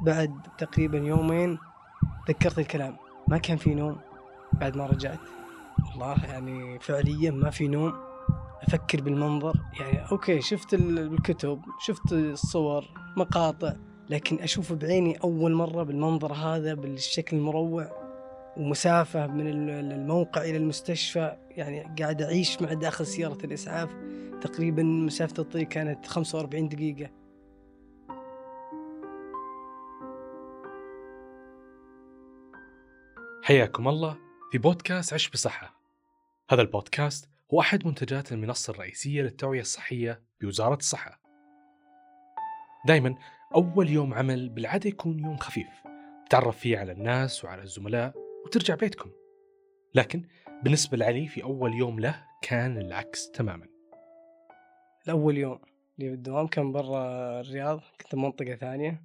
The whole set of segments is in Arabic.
بعد تقريبا يومين تذكرت الكلام. ما كان في نوم بعد ما رجعت. والله يعني فعليا ما في نوم. أفكر بالمنظر. يعني أوكي شفت الكتب شفت الصور مقاطع لكن أشوف بعيني أول مرة بالمنظر هذا بالشكل المروع ومسافة من الموقع إلى المستشفى. يعني قاعد أعيش مع داخل سيارة الإسعاف. تقريبا مسافة الطريق كانت 45 دقيقة. حياكم الله في بودكاست عش بصحة هذا البودكاست هو أحد منتجات المنصة الرئيسية للتوعية الصحية بوزارة الصحة. دائما أول يوم عمل بالعادة يكون يوم خفيف. تعرف فيه على الناس وعلى الزملاء وترجع بيتكم. لكن بالنسبة لعلي في أول يوم له كان العكس تماما. الأول يوم لي بالدوام كان برا الرياض كنت بمنطقة ثانية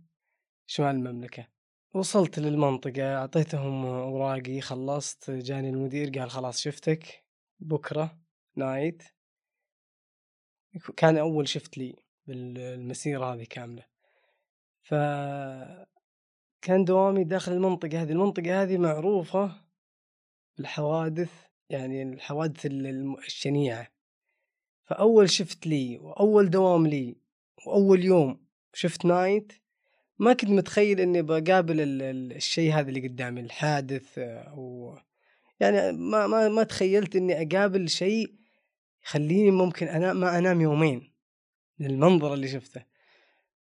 شمال المملكة. وصلت للمنطقة أعطيتهم أوراقي خلصت جاني المدير قال خلاص شفتك بكرة نايت كان أول شفت لي بالمسيرة هذه كاملة. ف كان دوامي داخل المنطقة هذه المنطقة هذه معروفة بالحوادث يعني الحوادث الشنيعة. فأول شفت لي وأول دوام لي وأول يوم شفت نايت ما كنت متخيل إني بقابل الشيء هذا اللي قدامي الحادث أو يعني ما ما ما تخيلت إني أقابل شيء يخليني ممكن انام ما أنام يومين من المنظر اللي شفته.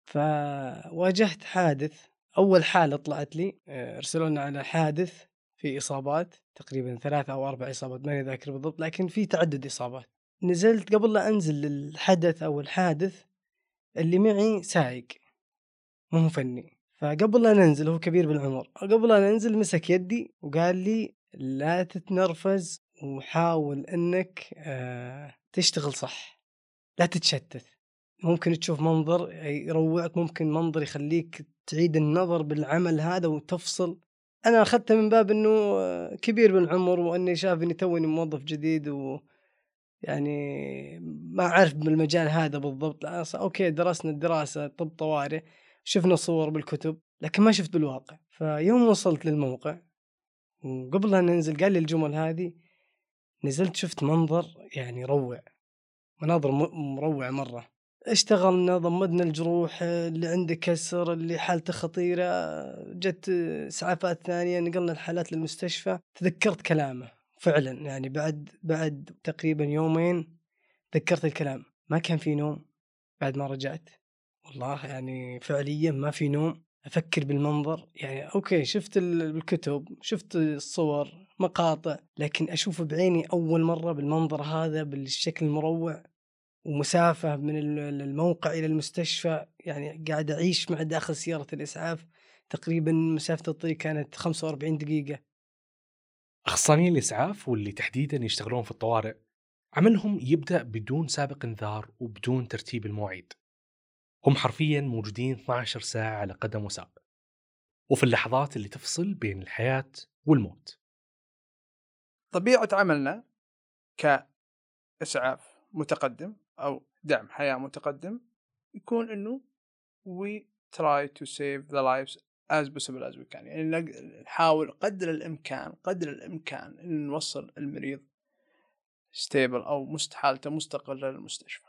فواجهت حادث أول حالة طلعت لي ارسلوا لنا على حادث في إصابات تقريبا ثلاثة أو أربع إصابات ماني ذاكر بالضبط لكن في تعدد إصابات. نزلت قبل لا أنزل للحدث أو الحادث اللي معي سايق مو فني. فقبل لا ننزل هو كبير بالعمر. قبل لا ننزل مسك يدي وقال لي لا تتنرفز وحاول إنك آه تشتغل صح. لا تتشتت. ممكن تشوف منظر يروعك ممكن منظر يخليك تعيد النظر بالعمل هذا وتفصل. أنا أخذته من باب إنه آه، كبير بالعمر واني شاف اني توني موظف جديد و يعني ما أعرف بالمجال هذا بالضبط. أوكي درسنا الدراسة طب طوارئ. شفنا صور بالكتب لكن ما شفت بالواقع. فيوم وصلت للموقع وقبل لا ننزل قال لي الجمل هذه نزلت شفت منظر يعني روع مناظر مروعة مرة. اشتغلنا ضمدنا الجروح اللي عنده كسر اللي حالته خطيرة جت اسعافات ثانية نقلنا الحالات للمستشفى. تذكرت كلامه فعلا. يعني بعد بعد تقريبا يومين تذكرت الكلام. ما كان في نوم بعد ما رجعت. والله يعني فعليا ما في نوم أفكر بالمنظر يعني أوكي شفت الكتب شفت الصور مقاطع لكن أشوف بعيني أول مرة بالمنظر هذا بالشكل المروع ومسافة من الموقع إلى المستشفى يعني قاعد أعيش مع داخل سيارة الإسعاف تقريبا مسافة الطريق كانت 45 دقيقة. أخصائيين الإسعاف واللي تحديدا يشتغلون في الطوارئ عملهم يبدأ بدون سابق انذار وبدون ترتيب المواعيد. هم حرفيا موجودين 12 ساعة على قدم وساق. وفي اللحظات اللي تفصل بين الحياة والموت. طبيعة عملنا كإسعاف متقدم أو دعم حياة متقدم يكون إنه we try to save the lives as possible as we can. يعني نحاول قدر الإمكان قدر الإمكان إن نوصل المريض ستيبل أو حالته مستقلة للمستشفى.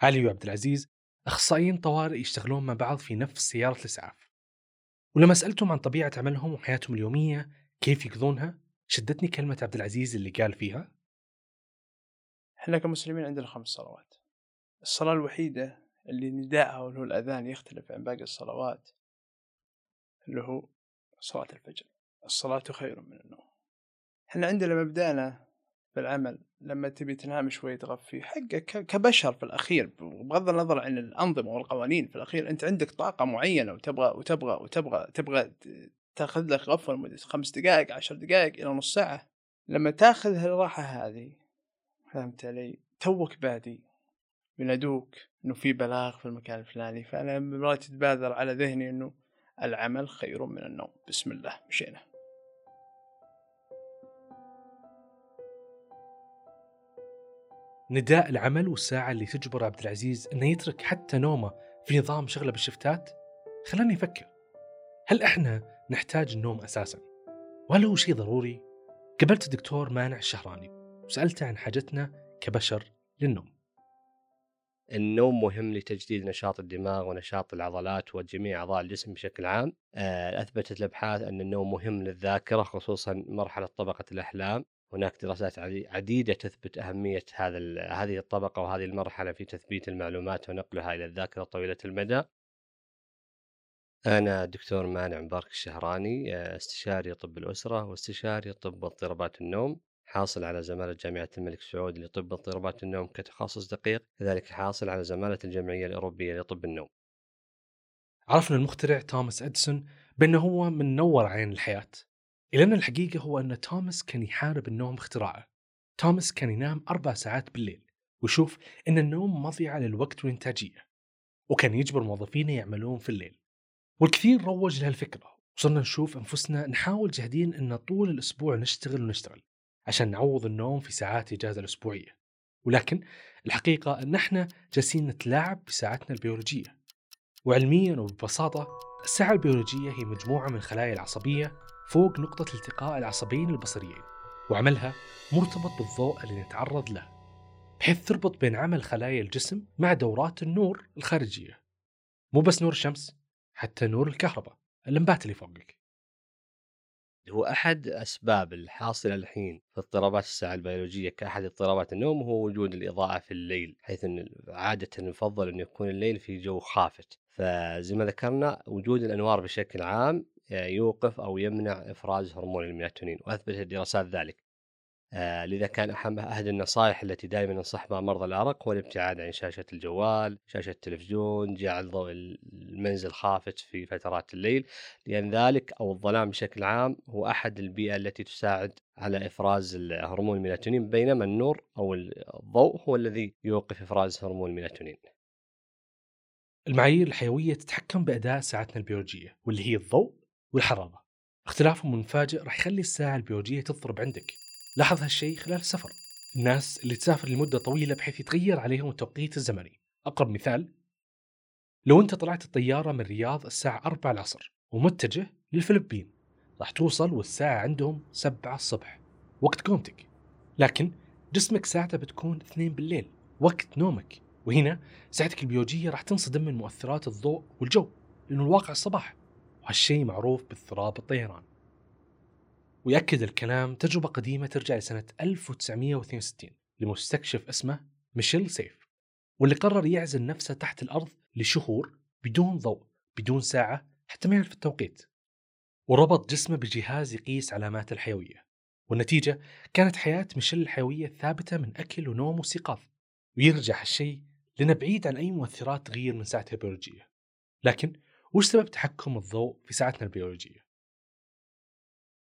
علي وعبد العزيز أخصائيين طوارئ يشتغلون مع بعض في نفس سيارة الإسعاف. ولما سألتهم عن طبيعة عملهم وحياتهم اليومية كيف يقضونها؟ شدتني كلمة عبد العزيز اللي قال فيها إحنا كمسلمين عندنا خمس صلوات. الصلاة الوحيدة اللي نداءها واللي هو الأذان يختلف عن باقي الصلوات اللي هو صلاة الفجر. الصلاة خير من النوم. إحنا عندنا مبدأنا بالعمل لما تبي تنام شوي تغفي حقك كبشر في الأخير بغض النظر عن الأنظمة والقوانين في الأخير أنت عندك طاقة معينة وتبغى وتبغى وتبغى تبغى تأخذ لك غفوه لمده خمس دقائق عشر دقائق إلى نص ساعة. لما تأخذ الراحه هذه فهمت علي؟ توك بادي ينادوك إنه في بلاغ في المكان الفلاني فأنا مرات تتبادر على ذهني إنه العمل خير من النوم. بسم الله مشينا. نداء العمل والساعة اللي تجبر عبد العزيز إنه يترك حتى نومه في نظام شغله بالشفتات؟ خلاني أفكر. هل إحنا نحتاج النوم أساسا؟ وهل هو شيء ضروري؟ قابلت الدكتور مانع الشهراني وسألته عن حاجتنا كبشر للنوم. النوم مهم لتجديد نشاط الدماغ ونشاط العضلات وجميع أعضاء الجسم بشكل عام. آه، أثبتت الأبحاث أن النوم مهم للذاكرة خصوصا مرحلة طبقة الأحلام. هناك دراسات عديدة تثبت أهمية هذا هذه الطبقة وهذه المرحلة في تثبيت المعلومات ونقلها إلى الذاكرة طويلة المدى. أنا دكتور مانع مبارك الشهراني آه، استشاري طب الأسرة واستشاري طب اضطرابات النوم حاصل على زمالة جامعة الملك سعود لطب اضطرابات النوم كتخصص دقيق كذلك حاصل على زمالة الجمعية الأوروبية لطب النوم. عرفنا المخترع توماس أديسون بأنه هو من نور عين الحياة. أن الحقيقة هو أن توماس كان يحارب النوم باختراعه توماس كان ينام أربع ساعات بالليل ويشوف أن النوم مضيعة للوقت والإنتاجية وكان يجبر موظفينه يعملون في الليل. والكثير روج لهالفكرة وصرنا نشوف أنفسنا نحاول جاهدين أن طول الأسبوع نشتغل ونشتغل عشان نعوض النوم في ساعات الإجازة الأسبوعية. ولكن الحقيقة أن إحنا جالسين نتلاعب بساعتنا البيولوجية. وعلميا وببساطة الساعة البيولوجية هي مجموعة من الخلايا العصبية فوق نقطة التقاء العصبيين البصريين وعملها مرتبط بالضوء اللي نتعرض له بحيث تربط بين عمل خلايا الجسم مع دورات النور الخارجية. مو بس نور الشمس حتى نور الكهرباء اللمبات اللي فوقك. هو أحد أسباب الحاصلة الحين في اضطرابات الساعة البيولوجية كأحد اضطرابات النوم هو وجود الإضاءة في الليل حيث إن عادة يفضل انه يكون الليل في جو خافت. فزي ما ذكرنا وجود الأنوار بشكل عام يوقف أو يمنع إفراز هرمون الميلاتونين واثبتت الدراسات ذلك. آه لذا كان أحد النصائح التي دائما ننصح بها مرضى الأرق هو الابتعاد عن شاشة الجوال شاشة التلفزيون جعل ضوء المنزل خافت في فترات الليل لأن ذلك أو الظلام بشكل عام هو أحد البيئة التي تساعد على إفراز هرمون الميلاتونين بينما النور أو الضوء هو الذي يوقف إفراز هرمون الميلاتونين. المعايير الحيوية تتحكم بأداء ساعتنا البيولوجية واللي هي الضوء والحرارة. اختلافهم المفاجئ راح يخلي الساعة البيولوجية تضرب عندك. لاحظ هالشيء خلال السفر. الناس اللي تسافر لمدة طويلة بحيث يتغير عليهم التوقيت الزمني. أقرب مثال لو أنت طلعت الطيارة من الرياض الساعة 4 العصر ومتجه للفلبين راح توصل والساعة عندهم 7 الصبح وقت قومتك. لكن جسمك ساعته بتكون 2 بالليل وقت نومك. وهنا ساعتك البيولوجية راح تنصدم من مؤثرات الضوء والجو لأنه الواقع الصباح وهالشيء معروف باضطراب الطيران. ويأكد الكلام تجربة قديمة ترجع لسنة 1962 لمستكشف اسمه ميشيل سيف واللي قرر يعزل نفسه تحت الأرض لشهور بدون ضوء بدون ساعة حتى ما يعرف التوقيت. وربط جسمه بجهاز يقيس علامات الحيوية والنتيجة كانت حياة ميشيل الحيوية ثابتة من أكل ونوم واستيقاظ ويرجع هالشيء لأنه بعيد عن أي مؤثرات تغير من ساعته البيولوجية لكن وش سبب تحكم الضوء في ساعتنا البيولوجية؟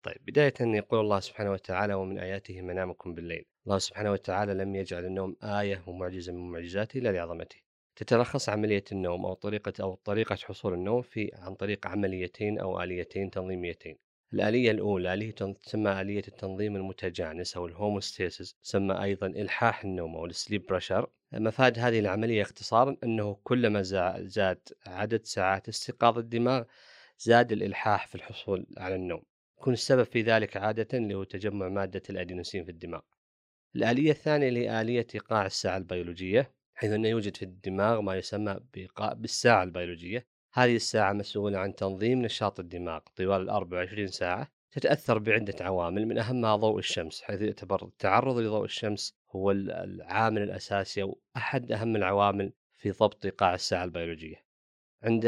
طيب بداية يقول الله سبحانه وتعالى ومن آياته منامكم بالليل. الله سبحانه وتعالى لم يجعل النوم آية ومعجزة من معجزاته إلا لعظمته. تتلخص عملية النوم أو طريقة أو طريقة حصول النوم في عن طريق عمليتين أو آليتين تنظيميتين. الآلية الأولى اللي تسمى آلية التنظيم المتجانس أو ال homeostasis تسمى أيضا إلحاح النوم أو ال sleep pressure مفاد هذه العملية اختصارا أنه كلما زاد عدد ساعات استيقاظ الدماغ زاد الإلحاح في الحصول على النوم. يكون السبب في ذلك عادة اللي هو تجمع مادة الأدينوسين في الدماغ. الآلية الثانية اللي هي آلية إيقاع الساعة البيولوجية حيث أنه يوجد في الدماغ ما يسمى بإيقاع بالساعة البيولوجية. هذه الساعة مسؤولة عن تنظيم نشاط الدماغ. طوال ال 24 ساعة تتأثر بعدة عوامل من أهمها ضوء الشمس حيث يعتبر التعرض لضوء الشمس هو العامل الأساسي أو أحد أهم العوامل في ضبط إيقاع الساعة البيولوجية. عند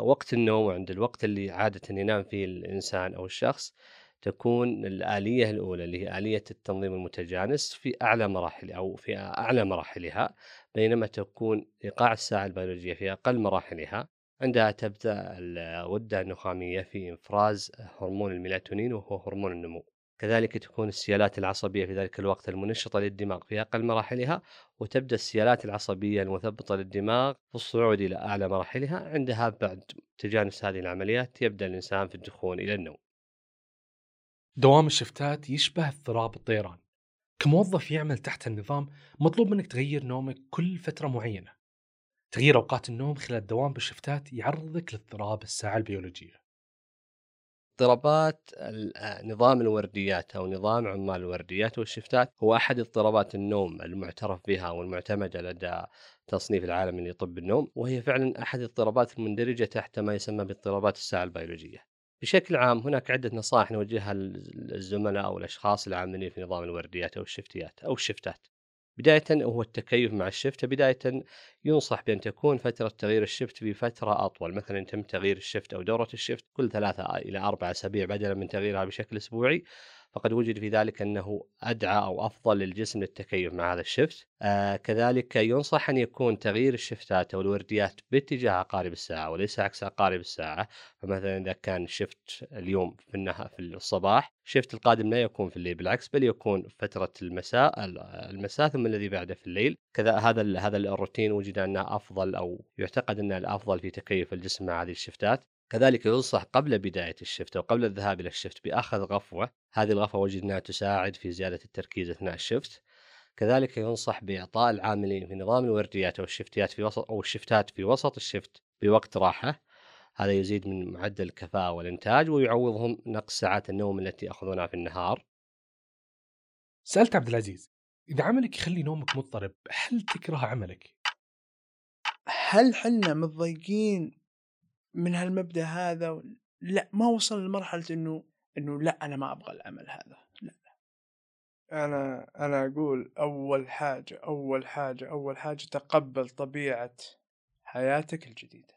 وقت النوم وعند الوقت اللي عادة ينام فيه الإنسان أو الشخص تكون الآلية الأولى اللي هي آلية التنظيم المتجانس في أعلى مراحل أو في أعلى مراحلها بينما تكون إيقاع الساعة البيولوجية في أقل مراحلها. عندها تبدأ الغدة النخامية في إفراز هرمون الميلاتونين وهو هرمون النمو. كذلك تكون السيالات العصبية في ذلك الوقت المنشطة للدماغ في أقل مراحلها وتبدأ السيالات العصبية المثبطة للدماغ في الصعود إلى أعلى مراحلها. عندها بعد تجانس هذه العمليات يبدأ الإنسان في الدخول إلى النوم. دوام الشفتات يشبه اضطراب الطيران. كموظف يعمل تحت النظام مطلوب منك تغير نومك كل فترة معينة. تغيير أوقات النوم خلال الدوام بالشفتات يعرضك لاضطراب الساعة البيولوجية اضطرابات آه، نظام الورديات أو نظام عمال الورديات والشفتات هو أحد اضطرابات النوم المعترف بها والمعتمدة لدى تصنيف العالمي لطب النوم وهي فعلا أحد الاضطرابات المندرجة تحت ما يسمى باضطرابات الساعة البيولوجية. بشكل عام هناك عدة نصائح نوجهها للزملاء أو الأشخاص العاملين في نظام الورديات أو الشفتيات أو الشفتات. بداية هو التكيف مع الشفتة بداية ينصح بأن تكون فترة تغيير الشفت بفترة أطول. مثلا يتم تغيير الشفت أو دورة الشفت كل ثلاثة إلى أربع أسابيع بدلا من تغييرها بشكل أسبوعي. فقد وجد في ذلك أنه أدعى أو أفضل للجسم للتكيف مع هذا الشفت. آه كذلك ينصح أن يكون تغيير الشفتات أو الورديات باتجاه عقارب الساعة وليس عكس عقارب الساعة. فمثلا إذا كان شفت اليوم في النهار في الصباح شفت القادم لا يكون في الليل بالعكس بل يكون فترة المساء المساء ثم الذي بعده في الليل. كذا هذا هذا الروتين وجد أنه أفضل أو يعتقد أنه الأفضل في تكيف الجسم مع هذه الشفتات. كذلك ينصح قبل بداية الشفت أو قبل الذهاب إلى الشفت بأخذ غفوة. هذه الغفوة وجد أنها تساعد في زيادة التركيز أثناء الشفت. كذلك ينصح بإعطاء العاملين في نظام الورديات أو الشفتيات في وسط أو الشفتات في وسط الشفت بوقت راحة. هذا يزيد من معدل الكفاءة والإنتاج ويعوضهم نقص ساعات النوم التي يأخذونها في النهار. سألت عبد العزيز إذا عملك يخلي نومك مضطرب هل تكره عملك؟ هل حنا متضايقين من هالمبدأ هذا لا ما وصل لمرحلة إنه إنه لا أنا ما أبغى العمل هذا. لا أنا أنا أقول أول حاجة أول حاجة أول حاجة تقبل طبيعة حياتك الجديدة.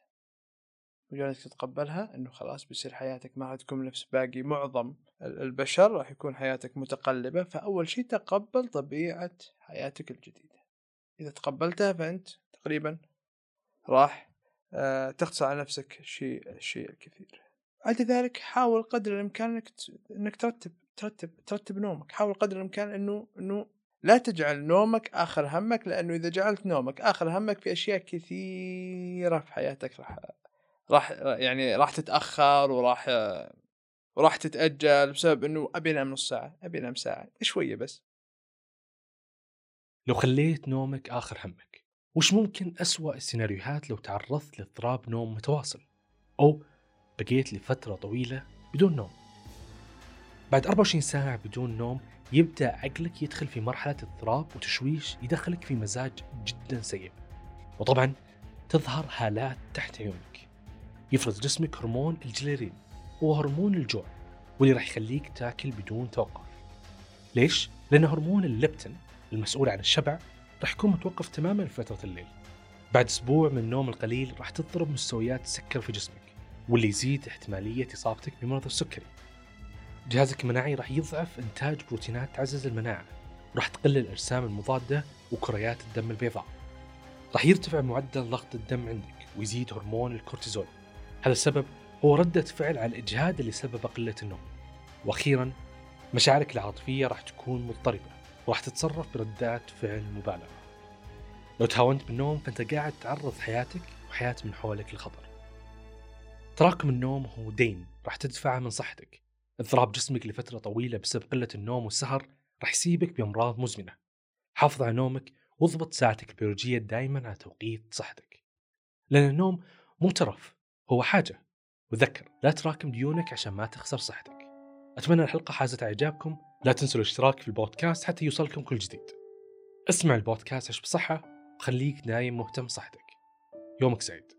مجرد تتقبلها إنه خلاص بيصير حياتك ما تكون نفس باقي معظم ال- البشر راح يكون حياتك متقلبة. فأول شيء تقبل طبيعة حياتك الجديدة. إذا تقبلتها فأنت تقريبا راح تختصر على نفسك شيء الشيء الكثير بعد ذلك حاول قدر الإمكان إنك إنك ترتب ترتب ترتب نومك. حاول قدر الإمكان إنه إنه لا تجعل نومك آخر همك لأنه إذا جعلت نومك آخر همك في أشياء كثيرة في حياتك راح راح يعني راح تتأخر وراح وراح تتأجل بسبب إنه أبي أنام نص ساعة أبي أنام ساعة شوية بس. لو خليت نومك آخر همك وش ممكن أسوأ السيناريوهات لو تعرضت لاضطراب نوم متواصل؟ أو بقيت لفترة طويلة بدون نوم. بعد 24 ساعة بدون نوم يبدأ عقلك يدخل في مرحلة اضطراب وتشويش يدخلك في مزاج جدا سيء. وطبعا تظهر هالات تحت عيونك. يفرز جسمك هرمون الجليرين وهو هرمون الجوع واللي راح يخليك تاكل بدون توقف. ليش؟ لأن هرمون الليبتين المسؤول عن الشبع راح يكون متوقف تماما في فترة الليل. بعد أسبوع من النوم القليل راح تضطرب مستويات السكر في جسمك واللي يزيد احتمالية إصابتك بمرض السكري. جهازك المناعي راح يضعف إنتاج بروتينات تعزز المناعة راح تقل الأجسام المضادة وكريات الدم البيضاء. راح يرتفع معدل ضغط الدم عندك ويزيد هرمون الكورتيزول. هذا السبب هو ردة فعل على الإجهاد اللي سبب قلة النوم. وأخيرا مشاعرك العاطفية راح تكون مضطربة. وراح تتصرف بردات فعل مبالغة. لو تهاونت بالنوم فأنت قاعد تعرض حياتك وحياة من حولك للخطر. تراكم النوم هو دين راح تدفعه من صحتك. اضطراب جسمك لفترة طويلة بسبب قلة النوم والسهر راح يسيبك بأمراض مزمنة. حافظ على نومك واضبط ساعتك البيولوجية دائما على توقيت صحتك. لأن النوم مو ترف هو حاجة. وذكر لا تراكم ديونك عشان ما تخسر صحتك. أتمنى الحلقة حازت إعجابكم. لا تنسوا الاشتراك في البودكاست حتى يوصلكم كل جديد. اسمع البودكاست عش بصحة؟ وخليك نايم مهتم صحتك يومك سعيد.